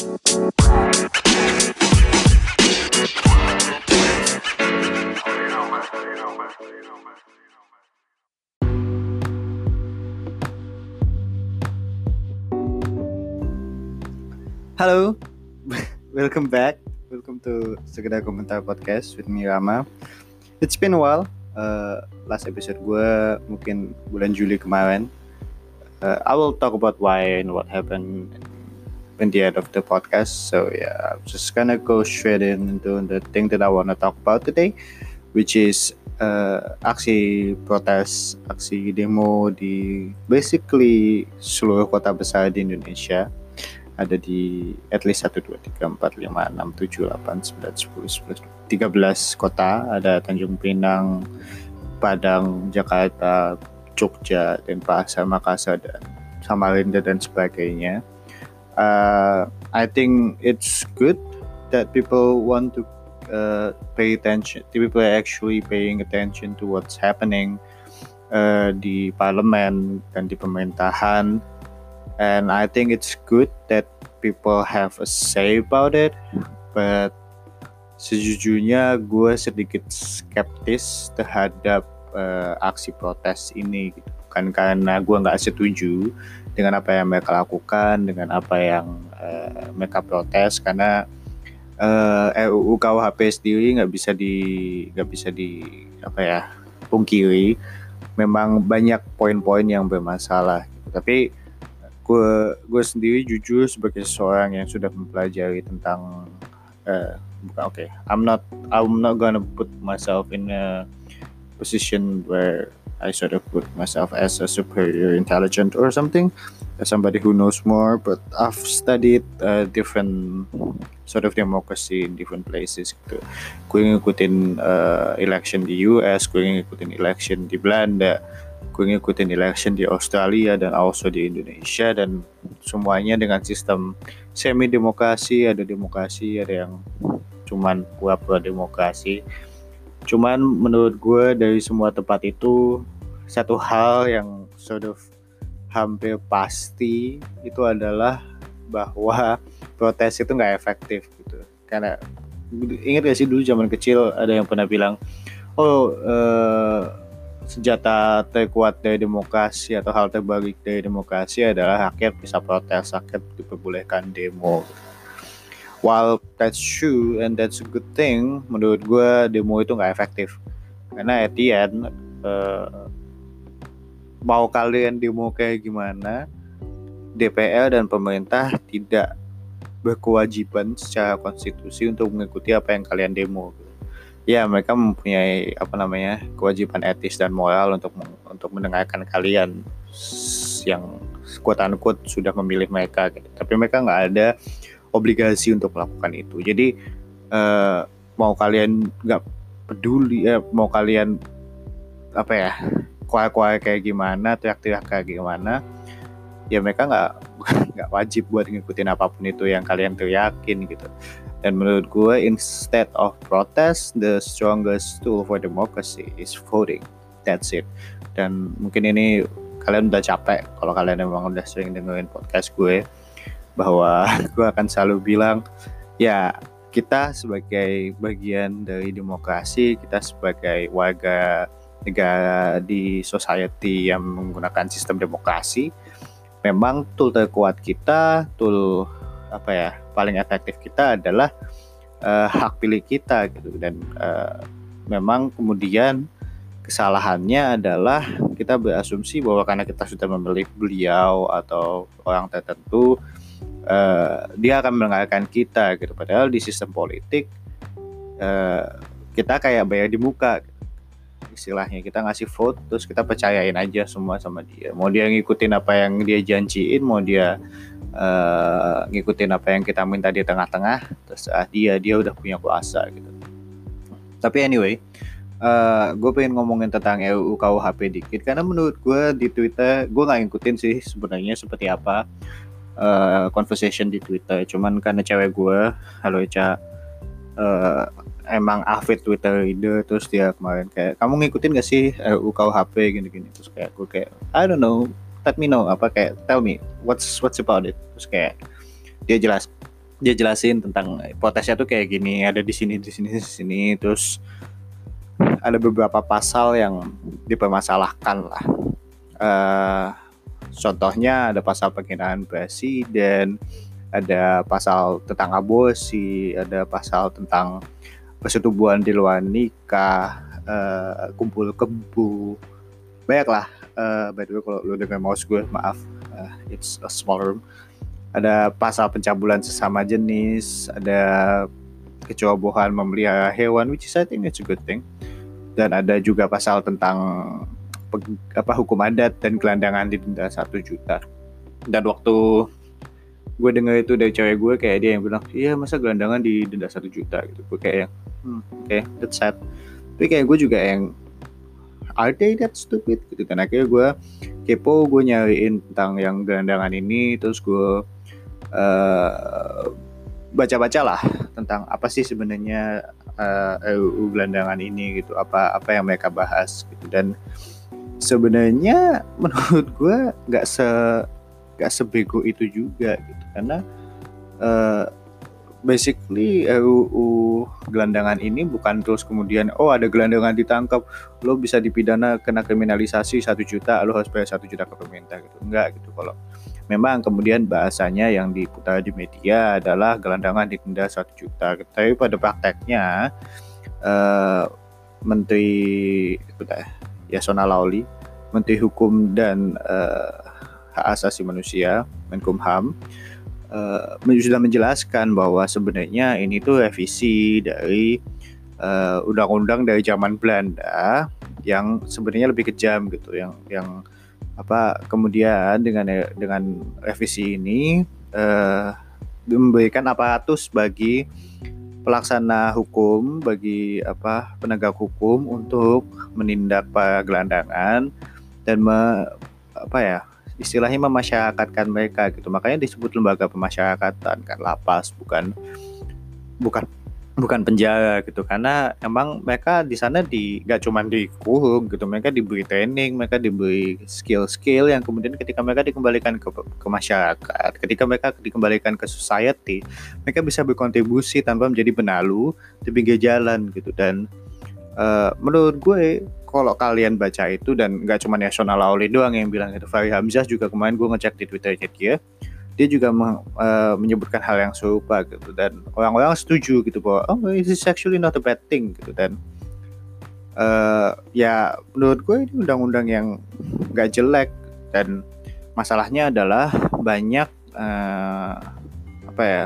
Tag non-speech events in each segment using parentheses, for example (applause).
Halo, (laughs) welcome back. Welcome to Sekedar Komentar Podcast with me Rama. It's been a while. Uh, last episode gue mungkin bulan Juli kemarin. Uh, I will talk about why and what happened in the end of the podcast. So yeah, I'm just gonna go straight in into the thing that I wanna talk about today, which is uh, aksi protes, aksi demo di basically seluruh kota besar di Indonesia ada di at least 1, 2, 3, 4, 5, 6, 7, 8, 9, 10, 11, 13 kota. Ada Tanjung Pinang, Padang, Jakarta, Jogja, Denpasar, Makassar, dan Samarinda, dan sebagainya. Uh, I think it's good that people want to uh, pay attention. People are actually paying attention to what's happening uh, di parlemen dan di pemerintahan and I think it's good that people have a say about it but sejujurnya gue sedikit skeptis terhadap uh, aksi protes ini gitu bukan karena gue nggak setuju dengan apa yang mereka lakukan dengan apa yang uh, mereka protes karena uh, RUU KUHP sendiri nggak bisa di nggak bisa di apa ya pungkiri. Memang banyak poin-poin yang bermasalah. Tapi gue gue sendiri jujur sebagai seorang yang sudah mempelajari tentang uh, bukan oke okay, I'm not I'm not gonna put myself in a position where I sort of put myself as a superior intelligent or something as somebody who knows more but I've studied uh, different sort of democracy in different places. Gitu gue ngikutin uh, election di US gue ngikutin election di Belanda gue ngikutin election di Australia dan also di Indonesia dan semuanya dengan sistem semi demokrasi ada demokrasi ada yang cuman pura-pura demokrasi cuman menurut gue dari semua tempat itu satu hal yang sort of hampir pasti itu adalah bahwa (laughs) protes itu nggak efektif gitu karena ingat gak sih dulu zaman kecil ada yang pernah bilang oh uh, senjata terkuat dari demokrasi atau hal terbalik dari demokrasi adalah rakyat bisa protes, rakyat diperbolehkan demo. While that's true and that's a good thing, menurut gue demo itu nggak efektif. Karena at the end, uh, mau kalian demo kayak gimana, DPR dan pemerintah tidak berkewajiban secara konstitusi untuk mengikuti apa yang kalian demo ya mereka mempunyai apa namanya kewajiban etis dan moral untuk untuk mendengarkan kalian yang quote unquote sudah memilih mereka gitu. tapi mereka nggak ada obligasi untuk melakukan itu. Jadi uh, mau kalian nggak peduli ya mau kalian apa ya kuah-kuah kayak gimana teriak-teriak kayak gimana ya mereka nggak (laughs) nggak wajib buat ngikutin apa pun itu yang kalian teriakin gitu. Dan menurut gue instead of protest the strongest tool for democracy is voting. That's it. Dan mungkin ini kalian udah capek kalau kalian memang udah sering dengerin podcast gue bahwa (laughs) gue akan selalu bilang ya kita sebagai bagian dari demokrasi kita sebagai warga negara di society yang menggunakan sistem demokrasi memang tool terkuat kita, tool apa ya paling efektif kita adalah uh, hak pilih kita gitu. Dan uh, memang kemudian kesalahannya adalah kita berasumsi bahwa karena kita sudah memilih beliau atau orang tertentu uh, dia akan mendengarkan kita gitu. Padahal di sistem politik uh, kita kayak bayar di muka istilahnya. Kita ngasih vote terus kita percayain aja semua sama dia. Mau dia ngikutin apa yang dia janjiin mau dia uh, ngikutin apa yang kita minta di tengah-tengah terus ah, dia dia udah punya kuasa gitu. Tapi anyway uh, gue pengen ngomongin tentang RUU KUHP dikit. Karena menurut gue di Twitter gue nggak ngikutin sih sebenarnya seperti apa uh, conversation di Twitter. Cuman karena cewek gue halo Eca uh, emang avid Twitter reader terus dia kemarin kayak kamu ngikutin gak sih RUU KUHP gini-gini. Terus kayak gue kayak I don't know let me know. Apa kayak tell me what's what's about it? Terus kayak dia jelas dia jelasin tentang protesnya tuh kayak gini ada di sini di sini di sini. Terus ada beberapa pasal yang dipermasalahkan lah. Uh, contohnya ada pasal penghinaan presiden ada pasal tentang aborsi ada pasal tentang persetubuhan di luar nikah uh, kumpul kebu banyak lah uh, by the way kalau lu dengar mouse gue maaf uh, it's a small room ada pasal pencabulan sesama jenis, ada kecerobohan memelihara hewan, which is I think it's a good thing. Dan ada juga pasal tentang apa hukum adat dan gelandangan denda satu juta. Dan waktu gue denger itu dari cewek gue kayak dia yang bilang, iya masa gelandangan di denda satu juta gitu. Gue kayak yang, hmm, oke, okay, that's sad. Tapi kayak gue juga yang, are they that stupid gitu kan akhirnya gue kepo gue nyariin tentang yang gelandangan ini terus gue uh, baca-baca lah tentang apa sih sebenarnya uh, eh, RUU gelandangan ini gitu apa apa yang mereka bahas gitu dan sebenarnya menurut gue nggak se nggak sebego itu juga gitu. Karena uh, basically RUU gelandangan ini bukan terus kemudian oh ada gelandangan ditangkap lo bisa dipidana kena kriminalisasi satu juta lo harus bayar satu juta ke pemerintah gitu. Enggak gitu. Kalau memang kemudian bahasanya yang diputar di media adalah gelandangan denda satu juta tapi pada prakteknya uh, Menteri Yasona Lauli Menteri Hukum dan uh, Hak Asasi Manusia Menkumham uh, sudah menjelaskan bahwa sebenarnya ini tuh revisi dari eh, undang-undang dari zaman Belanda yang sebenarnya lebih kejam gitu yang yang apa kemudian dengan dengan revisi ini uh, memberikan aparatus bagi pelaksana hukum bagi apa penegak hukum untuk menindak gelandangan dan me, apa ya istilahnya memasyarakatkan mereka gitu. Makanya disebut lembaga pemasyarakatan kan lapas bukan bukan bukan penjara gitu karena emang mereka di sana di gak cuma dikurung gitu mereka diberi training mereka diberi skill-skill yang kemudian ketika mereka dikembalikan ke, ke masyarakat ketika mereka dikembalikan ke society mereka bisa berkontribusi tanpa menjadi benalu di pinggir jalan gitu. Dan uh, menurut gue kalau kalian baca itu dan nggak cuma Nasional Lauli doang yang bilang itu Fahri Hamzah juga kemarin gue ngecek di Twitternya dia dia juga meng, uh, menyebutkan hal yang serupa gitu. Dan orang-orang setuju gitu bahwa oh this is actually not a bad thing gitu. Dan uh, ya menurut gue ini undang-undang yang nggak jelek. Dan masalahnya adalah banyak uh, apa ya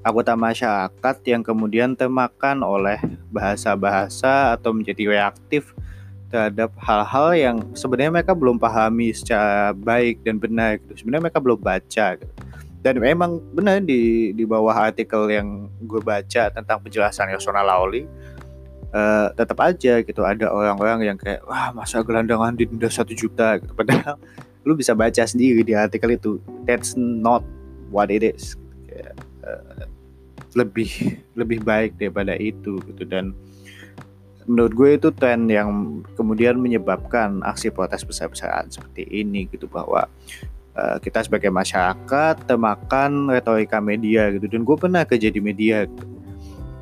anggota masyarakat yang kemudian termakan oleh bahasa-bahasa atau menjadi reaktif terhadap hal-hal yang sebenarnya mereka belum pahami secara baik dan benar gitu. Sebenarnya mereka belum baca gitu. Dan memang benar di di bawah artikel yang gue baca tentang penjelasan Yosona Lauli uh, tetap aja gitu ada orang-orang yang kayak wah masa gelandangan denda satu juta (laughs) gitu. Padahal lu bisa baca sendiri di artikel itu that's not what it is. Uh, lebih lebih baik daripada itu gitu dan menurut gue itu tren yang kemudian menyebabkan aksi protes besar-besaran seperti ini gitu bahwa uh, kita sebagai masyarakat termakan retorika media gitu. Dan gue pernah kerja di media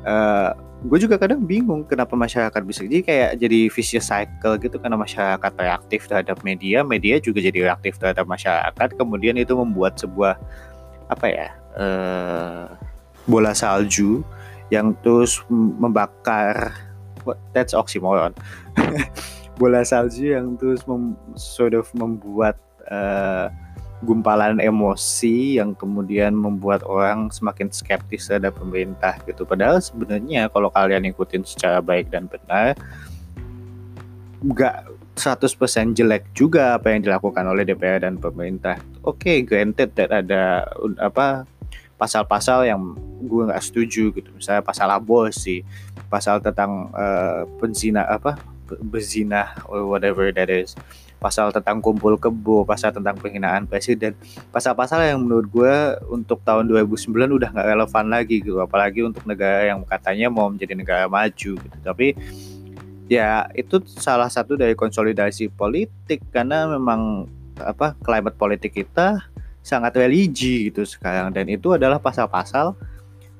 uh, gue juga kadang bingung kenapa masyarakat bisa jadi kayak jadi vicious cycle gitu karena masyarakat reaktif terhadap media media juga jadi reaktif terhadap masyarakat kemudian itu membuat sebuah apa ya uh, bola salju yang terus membakar that's oxymoron. (laughs) Bola salju yang terus mem, sort of membuat uh, gumpalan emosi yang kemudian membuat orang semakin skeptis terhadap pemerintah gitu. Padahal sebenarnya kalau kalian ikutin secara baik dan benar nggak 100% jelek juga apa yang dilakukan oleh DPR dan pemerintah. Oke, okay, granted that ada apa pasal-pasal yang gue nggak setuju gitu. Misalnya pasal aborsi pasal tentang uh, penzina apa berzina or whatever that is. Pasal tentang kumpul kebo pasal tentang penghinaan presiden. Pasal-pasal yang menurut gue untuk tahun 2009 udah nggak relevan lagi gitu. Apalagi untuk negara yang katanya mau menjadi negara maju gitu. Tapi ya itu salah satu dari konsolidasi politik. Karena memang apa climate politik kita sangat religi gitu sekarang. Dan itu adalah pasal-pasal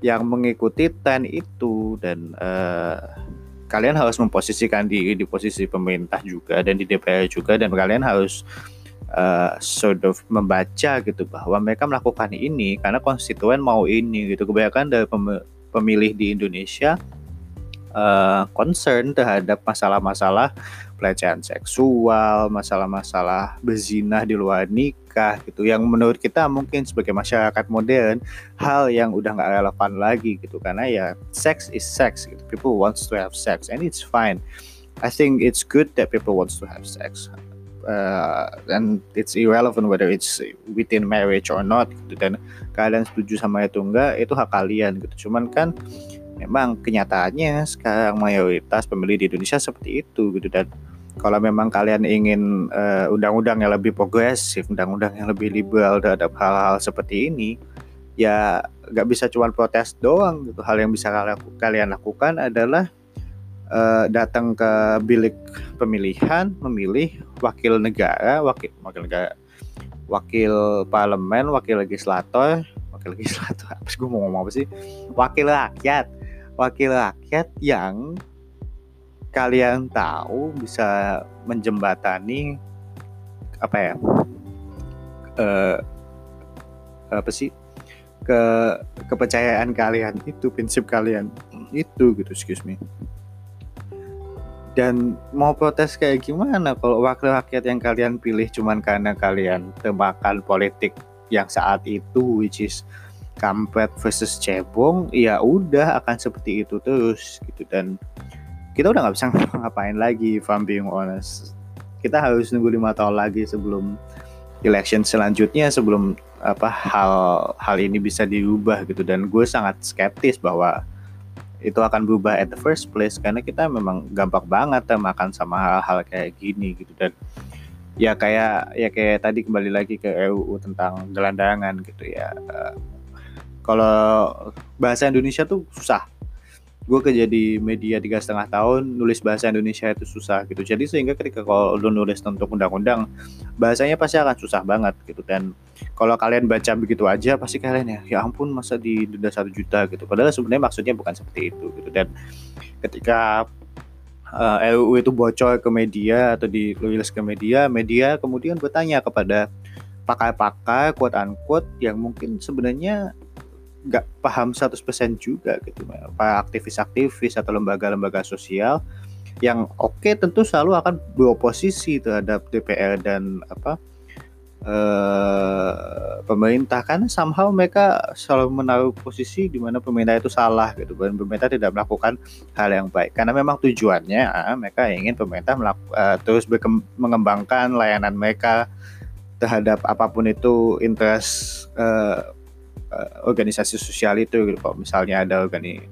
yang mengikuti tren itu dan uh, kalian harus memposisikan diri di posisi pemerintah juga dan di DPR juga dan kalian harus uh, sort of membaca gitu bahwa mereka melakukan ini karena konstituen mau ini gitu. Kebanyakan dari pemilih di Indonesia uh, concern terhadap masalah-masalah pelecehan seksual, masalah-masalah berzina di luar nikah gitu yang menurut kita mungkin sebagai masyarakat modern hal yang udah nggak relevan lagi gitu karena ya sex is sex gitu. People wants to have sex and it's fine. I think it's good that people wants to have sex. Uh, and it's irrelevant whether it's within marriage or not gitu dan kalian setuju sama itu enggak itu hak kalian gitu cuman kan memang kenyataannya sekarang mayoritas pemilih di Indonesia seperti itu gitu dan kalau memang kalian ingin eh, undang-undang yang lebih progresif, undang-undang yang lebih liberal terhadap hal-hal seperti ini, ya nggak bisa cuma protes doang gitu. Hal yang bisa kalian lakukan adalah uh, datang ke bilik pemilihan, memilih wakil negara, wakil wakil negara, wakil parlemen, wakil legislator, wakil legislator (laughs) apa sih gue mau ngomong apa sih? Wakil rakyat wakil rakyat yang kalian tahu bisa menjembatani apa ya uh, apa sih ke kepercayaan kalian itu prinsip kalian itu gitu excuse me. Dan mau protes kayak gimana kalau wakil rakyat yang kalian pilih cuman karena kalian temakan politik yang saat itu which is kampret versus cebong ya udah akan seperti itu terus gitu. Dan kita udah nggak bisa (laughs) ngapain lagi if I'm being honest. Kita harus nunggu lima tahun lagi sebelum election selanjutnya sebelum apa hal hal ini bisa diubah gitu. Dan gue sangat skeptis bahwa itu akan berubah at the first place karena kita memang gampang banget makan sama hal-hal kayak gini gitu. Dan ya kayak ya kayak tadi kembali lagi ke RUU tentang gelandangan gitu ya. Kalau bahasa Indonesia tuh susah gue kerja di media tiga setengah tahun nulis bahasa Indonesia itu susah gitu. Jadi sehingga ketika kalau lu nulis untuk undang-undang bahasanya pasti akan susah banget gitu. Dan kalau kalian baca begitu aja pasti kalian ya ya ampun masa di denda satu juta? gitu. Padahal sebenarnya maksudnya bukan seperti itu gitu. Dan ketika uh, itu bocor ke media atau dirilis ke media media kemudian bertanya kepada pakar-pakar quote unquote yang mungkin sebenarnya nggak paham 100% juga gitu para aktivis-aktivis atau lembaga-lembaga sosial yang oke okay, tentu selalu akan beroposisi terhadap DPR dan apa eh, pemerintah. Kan somehow mereka selalu menaruh posisi di mana pemerintah itu salah gitu dan pemerintah tidak melakukan hal yang baik. Karena memang tujuannya ah, mereka ingin pemerintah melaku, uh, terus mengembangkan layanan mereka terhadap apa pun itu interest uh, uh, organisasi sosial itu gitu kalau misalnya ada organi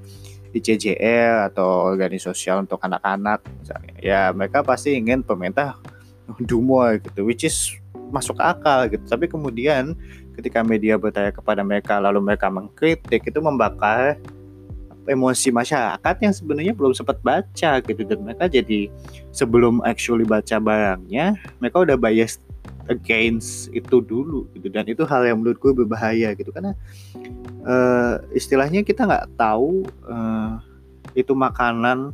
ICJR atau organisasi sosial untuk anak-anak misalnya. Ya mereka pasti ingin pemerintah (laughs) do more gitu which is masuk akal gitu. Tapi kemudian ketika media bertanya kepada mereka lalu mereka mengkritik itu membakar emosi masyarakat yang sebenarnya belum sempat baca gitu. Dan mereka jadi sebelum actually baca barangnya mereka udah bias against itu dulu gitu. Dan itu hal yang menurut gue berbahaya gitu. Karena uh, istilahnya kita nggak tahu uh, itu makanan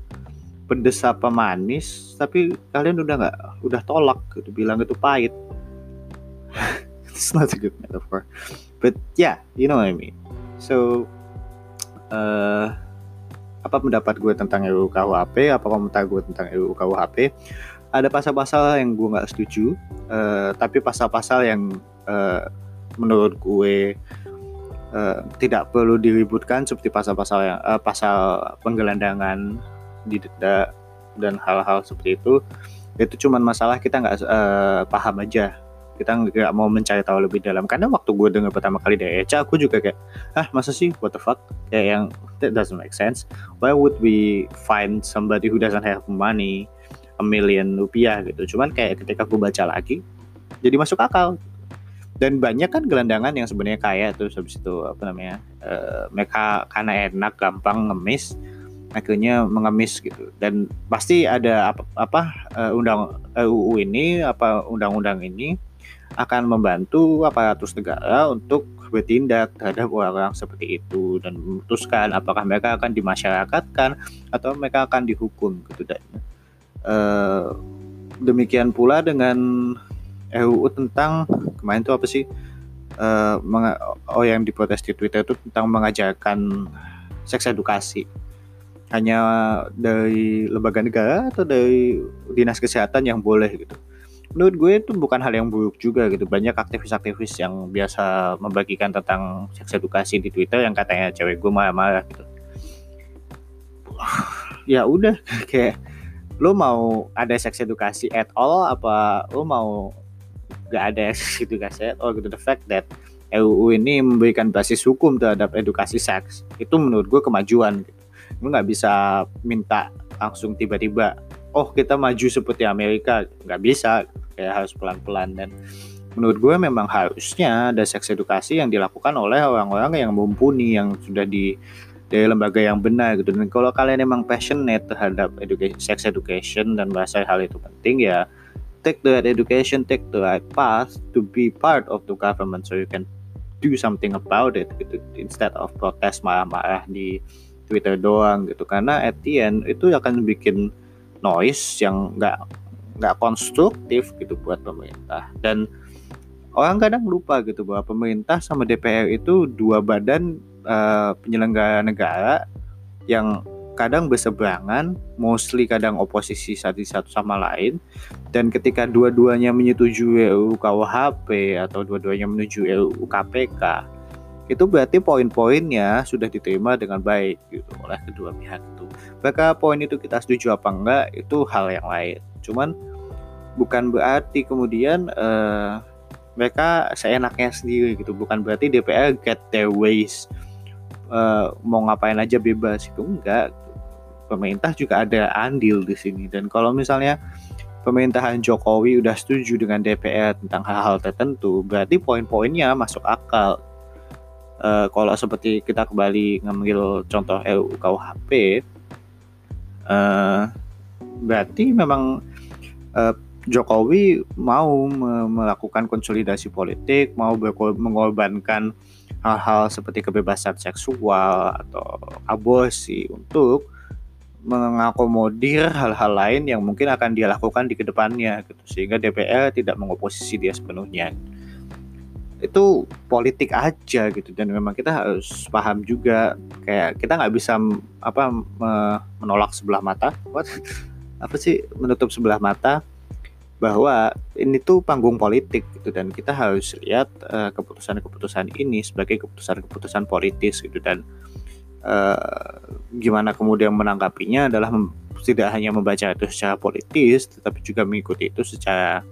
pedes apa manis tapi kalian udah nggak udah tolak gitu bilang itu pahit. (laughs) It's not a good metaphor. But yeah you know what I mean. So uh, apa pendapat gue tentang RUU KUHP apa komentar gue tentang RUU KUHP ada pasal-pasal yang gue nggak setuju uh, tapi pasal-pasal yang uh, menurut gue uh, tidak perlu diributkan seperti pasal-pasal yang uh, pasal penggelandangan didenda dan hal-hal seperti itu itu cuma masalah kita nggak uh, paham aja. Kita nggak mau mencari tahu lebih dalam. Karena waktu gue dengar pertama kali dari Eca aku juga kayak ah masa sih? What the fuck? Kayak yang that doesn't make sense. Why would we find somebody who doesn't have money a million rupiah gitu. Cuman kayak ketika gue baca lagi jadi masuk akal. Dan banyak kan gelandangan yang sebenarnya kaya terus habis itu apa namanya uh, mereka karena enak gampang ngemis akhirnya mengemis gitu. Dan pasti ada apa, apa uh, undang RUU ini apa undang-undang ini akan membantu aparatus negara untuk bertindak terhadap orang-orang seperti itu dan memutuskan apakah mereka akan dimasyarakatkan atau mereka akan dihukum gitu. dan uh, demikian pula dengan RUU tentang kemarin itu apa sih? Uh, oh yang diprotes di Twitter itu tentang mengajarkan seks edukasi. Hanya dari lembaga negara atau dari dinas kesehatan yang boleh gitu. Menurut gue itu bukan hal yang buruk juga gitu. Banyak aktivis-aktivis yang biasa membagikan tentang seks edukasi di Twitter yang katanya cewek gue marah-marah gitu. Ya udah (laughs) kayak lo mau ada seks edukasi at all apa lo mau gak ada (laughs) seks edukasi at all gitu? The fact that RUU ini memberikan basis hukum terhadap edukasi seks itu menurut gue kemajuan gitu. lo nggak bisa minta langsung tiba-tiba oh kita maju seperti Amerika. Nggak bisa kayak harus pelan-pelan. Dan menurut gue memang harusnya ada seks edukasi yang dilakukan oleh orang-orang yang mumpuni yang sudah di dari lembaga yang benar gitu. Dan kalau kalian emang passionate terhadap education, sex education dan bahasa hal itu penting ya take the right education take the right path to be part of the government so you can do something about it gitu. Instead of protes marah-marah di Twitter doang gitu. Karena at the end itu akan bikin noise yang nggak nggak konstruktif gitu buat pemerintah. Dan orang kadang lupa gitu bahwa pemerintah sama DPR itu dua badan uh, penyelenggara negara yang kadang berseberangan, mostly kadang oposisi satu satu sama lain, dan ketika dua-duanya menyetujui RUU KUHP atau dua-duanya menuju RUU KPK, itu berarti poin-poinnya sudah diterima dengan baik gitu oleh kedua pihak itu. Maka poin itu kita setuju apa enggak itu hal yang lain. Cuman bukan berarti kemudian uh, mereka seenaknya sendiri gitu. Bukan berarti DPR get their ways uh, mau ngapain aja bebas. Itu enggak. Pemerintah juga ada andil di sini. Dan kalau misalnya pemerintahan Jokowi udah setuju dengan DPR tentang hal-hal tertentu berarti poin-poinnya masuk akal. Uh, kalau seperti kita kembali ngambil contoh RUU KUHP uh, berarti memang uh, Jokowi mau melakukan konsolidasi politik, mau mengorbankan hal-hal seperti kebebasan seksual atau aborsi untuk mengakomodir hal-hal lain yang mungkin akan dia lakukan di ke depannya gitu. Sehingga DPR tidak mengoposisi dia sepenuhnya. Itu politik aja gitu. Dan memang kita harus paham juga kayak kita nggak bisa apa menolak sebelah mata. What? (laughs) Apa sih menutup sebelah mata bahwa ini tuh panggung politik gitu dan kita harus lihat keputusan-keputusan uh, ini sebagai keputusan-keputusan politis gitu dan uh, gimana kemudian menanggapinya adalah tidak hanya membaca itu secara politis tetapi juga mengikuti itu secara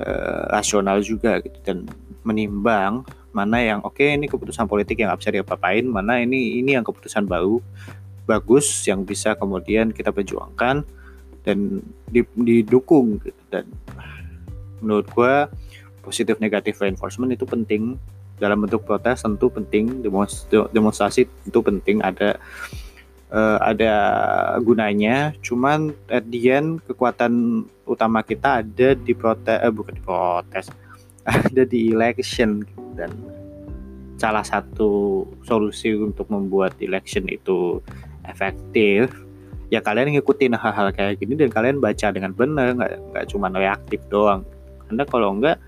uh, rasional juga gitu dan menimbang mana yang oke okay, ini keputusan politik yang nggak bisa diapa-apain mana ini ini yang keputusan baru bagus yang bisa kemudian kita perjuangkan dan didukung gitu. Dan menurut gue positif negatif reinforcement itu penting. Dalam bentuk protes tentu penting demonstrasi tentu penting ada uh, ada gunanya. Cuman at the end kekuatan utama kita ada di protes eh, bukan di protes (laughs) ada di election. Gitu. dan salah satu solusi untuk membuat election itu efektif ya kalian ngikutin hal-hal kayak gini dan kalian baca dengan benar nggak nggak cuma reaktif doang. Karena kalau enggak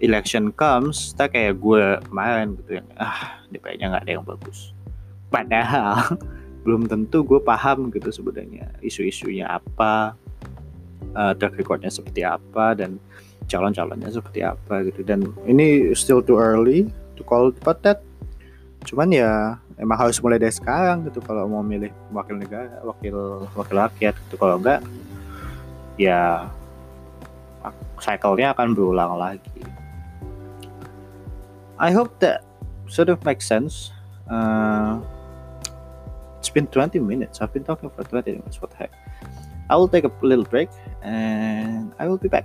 election comes tak kayak gue kemarin gitu ya ah DPR-nya nggak ada yang bagus. Padahal (laughs) belum tentu gue paham gitu sebenarnya isu-isunya apa uh, track recordnya seperti apa dan calon-calonnya seperti apa gitu. Dan ini still too early to call about that cuman ya emang harus mulai dari sekarang gitu kalau mau milih wakil negara wakil wakil rakyat gitu kalau enggak ya cycle-nya akan berulang lagi I hope that sort of makes sense. Uh, it's been 20 minutes. I've been talking for 20 minutes. What the heck? I will take a little break and I will be back.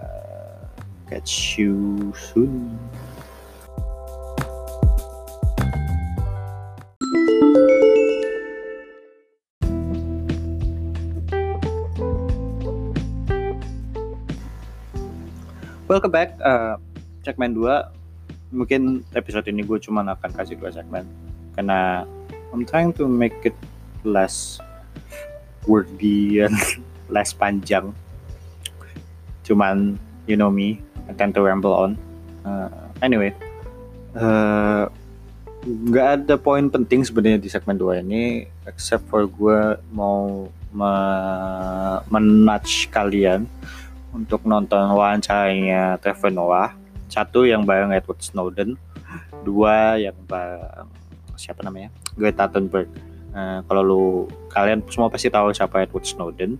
Uh, catch you soon. Welcome back uh, segmen 2 mungkin episode ini gue cuma akan kasih dua segmen. Karena I'm trying to make it less wordy and (laughs) less panjang. Cuman you know me I tend to ramble on. Uh, anyway uh, nggak ada poin penting sebenarnya di segmen 2 ini except for gue mau me kalian untuk nonton wawancaranya Trevor Noah satu yang bareng Edward Snowden. Dua yang bareng siapa namanya? Greta Thunberg. Uh, kalau lu kalian semua pasti tahu siapa Edward Snowden.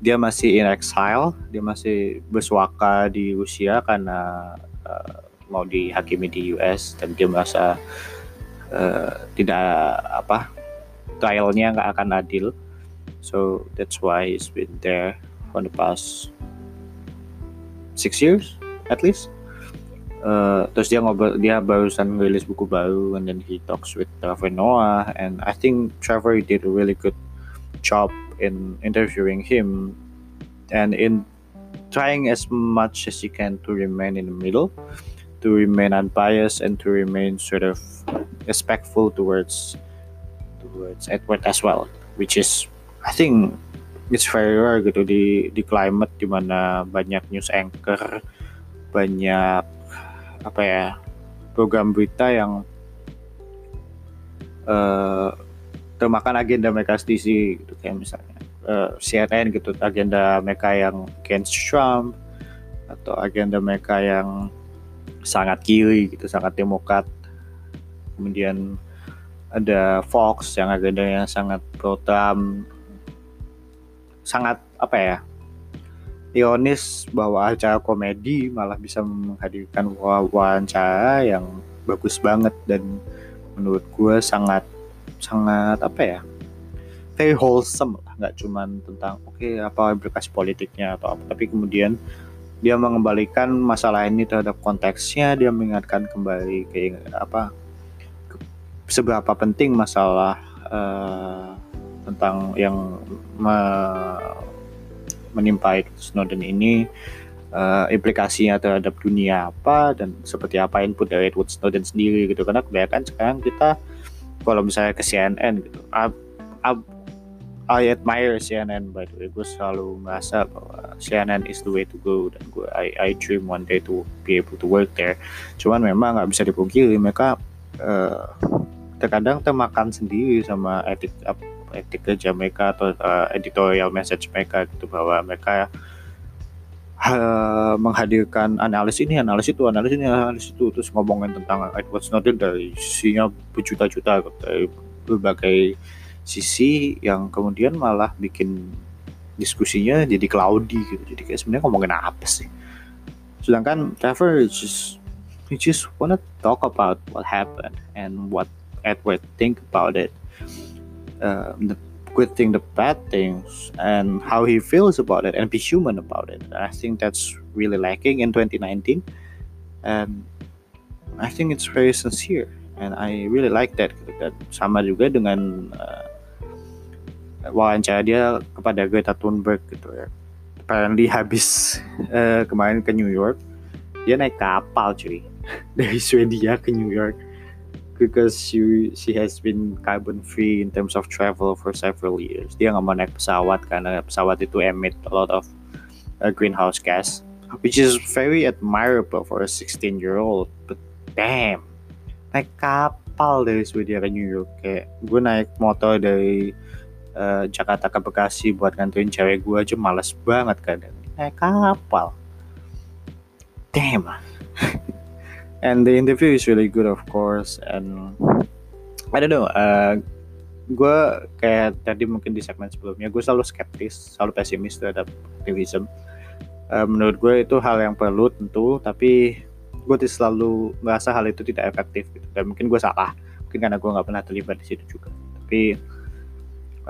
Dia masih in exile. Dia masih bersuaka di Rusia karena uh, mau dihakimi di US dan dia merasa uh, tidak apa trialnya nggak akan adil. So that's why he's been there for the past six years at least. Uh, terus dia ngobrol dia barusan rilis buku baru and then he talks with Trevor Noah and I think Trevor did a really good job in interviewing him and in trying as much as he can to remain in the middle to remain unbiased and to remain sort of respectful towards towards Edward as well which is I think it's very gitu di di climate di mana banyak news anchor banyak apa ya program berita yang uh, termakan agenda mereka sendiri gitu. Kayak misalnya uh, eh, CNN gitu agenda mereka yang against Trump atau agenda mereka yang sangat kiri gitu sangat demokrat. Kemudian ada Fox yang agendanya sangat pro Trump sangat apa ya ironis bahwa acara komedi malah bisa menghadirkan wawancara yang bagus banget dan menurut gue sangat sangat apa ya very wholesome lah. Nggak cuman tentang oke okay, apa implikasi politiknya atau apa tapi kemudian dia mengembalikan masalah ini terhadap konteksnya dia mengingatkan kembali ke apa seberapa penting masalah uh, tentang yang me menimpa Snowden ini uh, implikasinya terhadap dunia apa dan seperti apa input dari Edward Snowden sendiri gitu. Karena kebanyakan sekarang kita kalau misalnya ke CNN gitu I, I, I admire CNN by the way. Gue selalu merasa bahwa CNN is the way to go dan gue I, I dream one day to be able to work there. Cuman memang nggak bisa dipungkiri mereka uh, terkadang termakan sendiri sama etik etik kerja mereka atau uh, editorial message mereka gitu bahwa mereka uh, menghadirkan analis ini, analis itu, analis ini, analis itu, terus ngomongin tentang Edward Snowden dari sisinya berjuta-juta dari berbagai sisi yang kemudian malah bikin diskusinya jadi cloudy gitu. Jadi kayak sebenarnya ngomongin apa sih? Sedangkan Trevor just he just wanna talk about what happened and what Edward think about it uh, the good thing, the bad things, and how he feels about it, and be human about it. I think that's really lacking in 2019, and I think it's very sincere, and I really like that. Dan sama juga dengan uh, wawancara dia kepada Greta Thunberg gitu ya. Apparently habis (laughs) uh, kemarin ke New York, dia naik kapal cuy (laughs) dari Swedia ke New York because she she has been carbon free in terms of travel for several years. Dia nggak mau naik pesawat karena pesawat itu emit a lot of uh, greenhouse gas, which is very admirable for a 16 year old. But damn, naik kapal dari Swedia ke New York kayak gue naik motor dari uh, Jakarta ke Bekasi buat ngantuin cewek gue aja males banget kadang naik kapal. Damn. And the interview is really good of course. And I don't know uh, gue kayak tadi mungkin di segmen sebelumnya gue selalu skeptis selalu pesimis terhadap aktivism uh, menurut gue itu hal yang perlu tentu tapi gue selalu merasa hal itu tidak efektif gitu. dan mungkin gue salah mungkin karena gue nggak pernah terlibat di situ juga. Tapi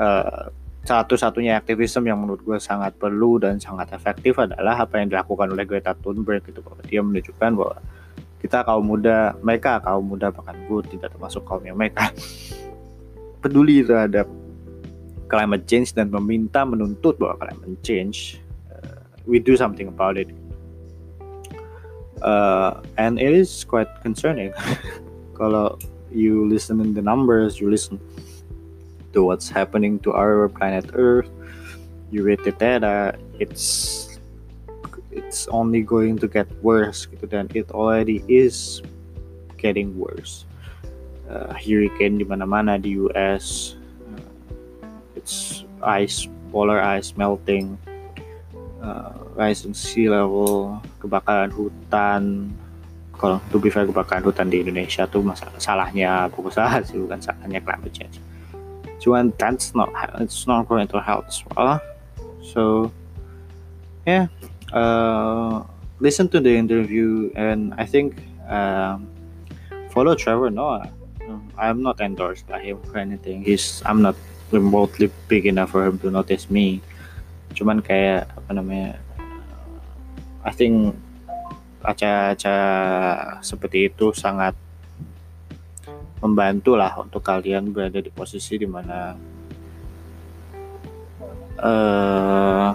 uh, satu-satunya aktivisme yang menurut gue sangat perlu dan sangat efektif adalah apa yang dilakukan oleh Greta Thunberg gitu. Bahwa dia menunjukkan bahwa kita kaum muda mereka kaum muda bahkan gue tidak termasuk kaum yang mereka (laughs) peduli terhadap climate change dan meminta menuntut bahwa climate change uh, we do something about it. Uh, and it is quite concerning. (laughs) Kalau you listen in the numbers you listen to what's happening to our planet earth you read the data it's it's only going to get worse gitu dan it already is getting worse. Uh, hurricane di mana-mana di US uh, it's ice polar ice melting uh, rising sea level kebakaran hutan. Kalau to be fair kebakaran hutan di Indonesia tuh masalah salahnya pengusaha sih bukan salahnya climate change. Cuman that's not it's not going to help as well. So yeah uh, listen to the interview and I think um, follow Trevor Noah. I'm not endorsed by him for anything. He's I'm not remotely big enough for him to notice me. Cuman kayak apa namanya? I think acara-acara seperti itu sangat membantu lah untuk kalian berada di posisi di mana uh,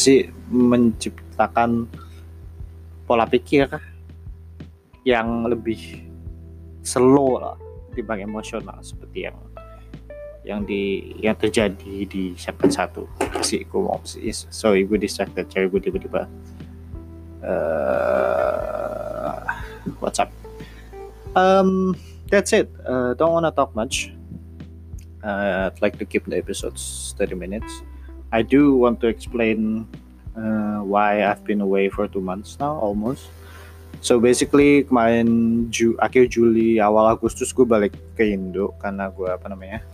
sih menciptakan pola pikir yang lebih slow lah dibanding emosional seperti yang yang di yang terjadi di segmen satu. Si gue mau sorry gue distracted cari gue tiba-tiba uh, what's up um that's it. Uh, don't wanna talk much. Uh, I'd like to keep the episodes 30 minutes I do want to explain uh, why I've been away for two months now almost. So basically kemarin Ju akhir Juli awal Agustus gue balik ke Indo karena gue apa namanya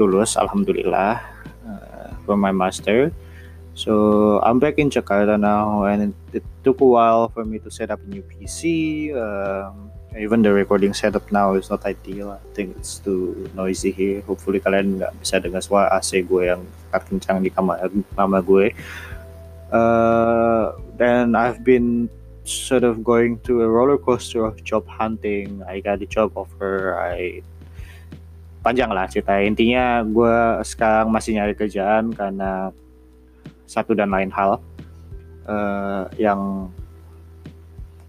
lulus alhamdulillah uh, for my master. So I'm back in Jakarta now and it, took a while for me to set up a new PC. Um, even the recording setup now is not ideal. I think it's too noisy here. Hopefully kalian nggak bisa dengar suara AC gue yang kencang di kamar lama gue. Uh, then I've been sort of going through a roller coaster of job hunting. I got a job offer. I panjang lah cerita. Intinya gue sekarang masih nyari kerjaan karena satu dan lain hal uh, yang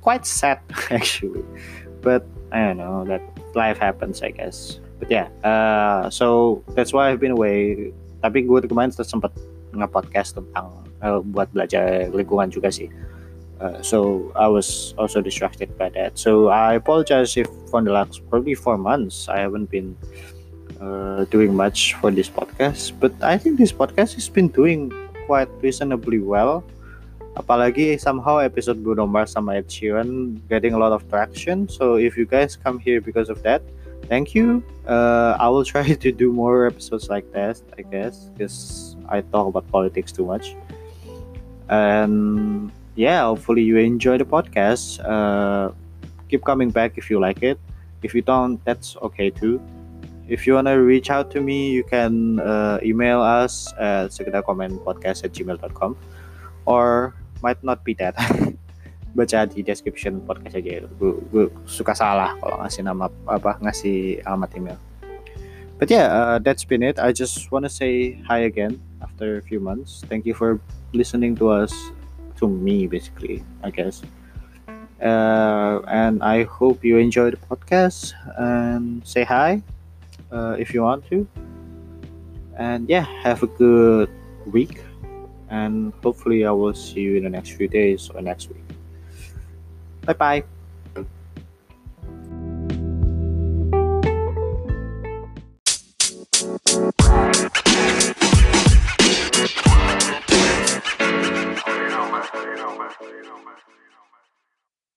quite sad (laughs) actually but I don't know that life happens I guess. But yeah uh, so that's why I've been away. Tapi gue kemarin sempat nge-podcast tentang uh, buat belajar lingkungan juga sih. Uh, so I was also distracted by that. So I apologize if for the last probably four months I haven't been uh, doing much for this podcast. But I think this podcast has been doing quite reasonably well apalagi somehow episode Bruno Mars sama Ed Sheeran getting a lot of traction. So if you guys come here because of that thank you. Uh, I will (laughs) try to do more episodes like that I guess because I talk about politics too much. And yeah hopefully you enjoy the podcast. Uh, keep coming back if you like it. If you don't that's okay too. If you want to reach out to me you can uh, email us at sekedarkomenpodcast at gmail.com or might not be that. (laughs) Baca di description podcast aja gue, suka salah kalau ngasih nama apa ngasih alamat email. But yeah uh, that's been it. I just wanna say hi again after a few months. Thank you for listening to us to me basically I guess. Uh, and I hope you enjoy the podcast and say hi uh, if you want to. And yeah have a good week and hopefully I will see you in the next few days or next week. Bye bye. you know, man.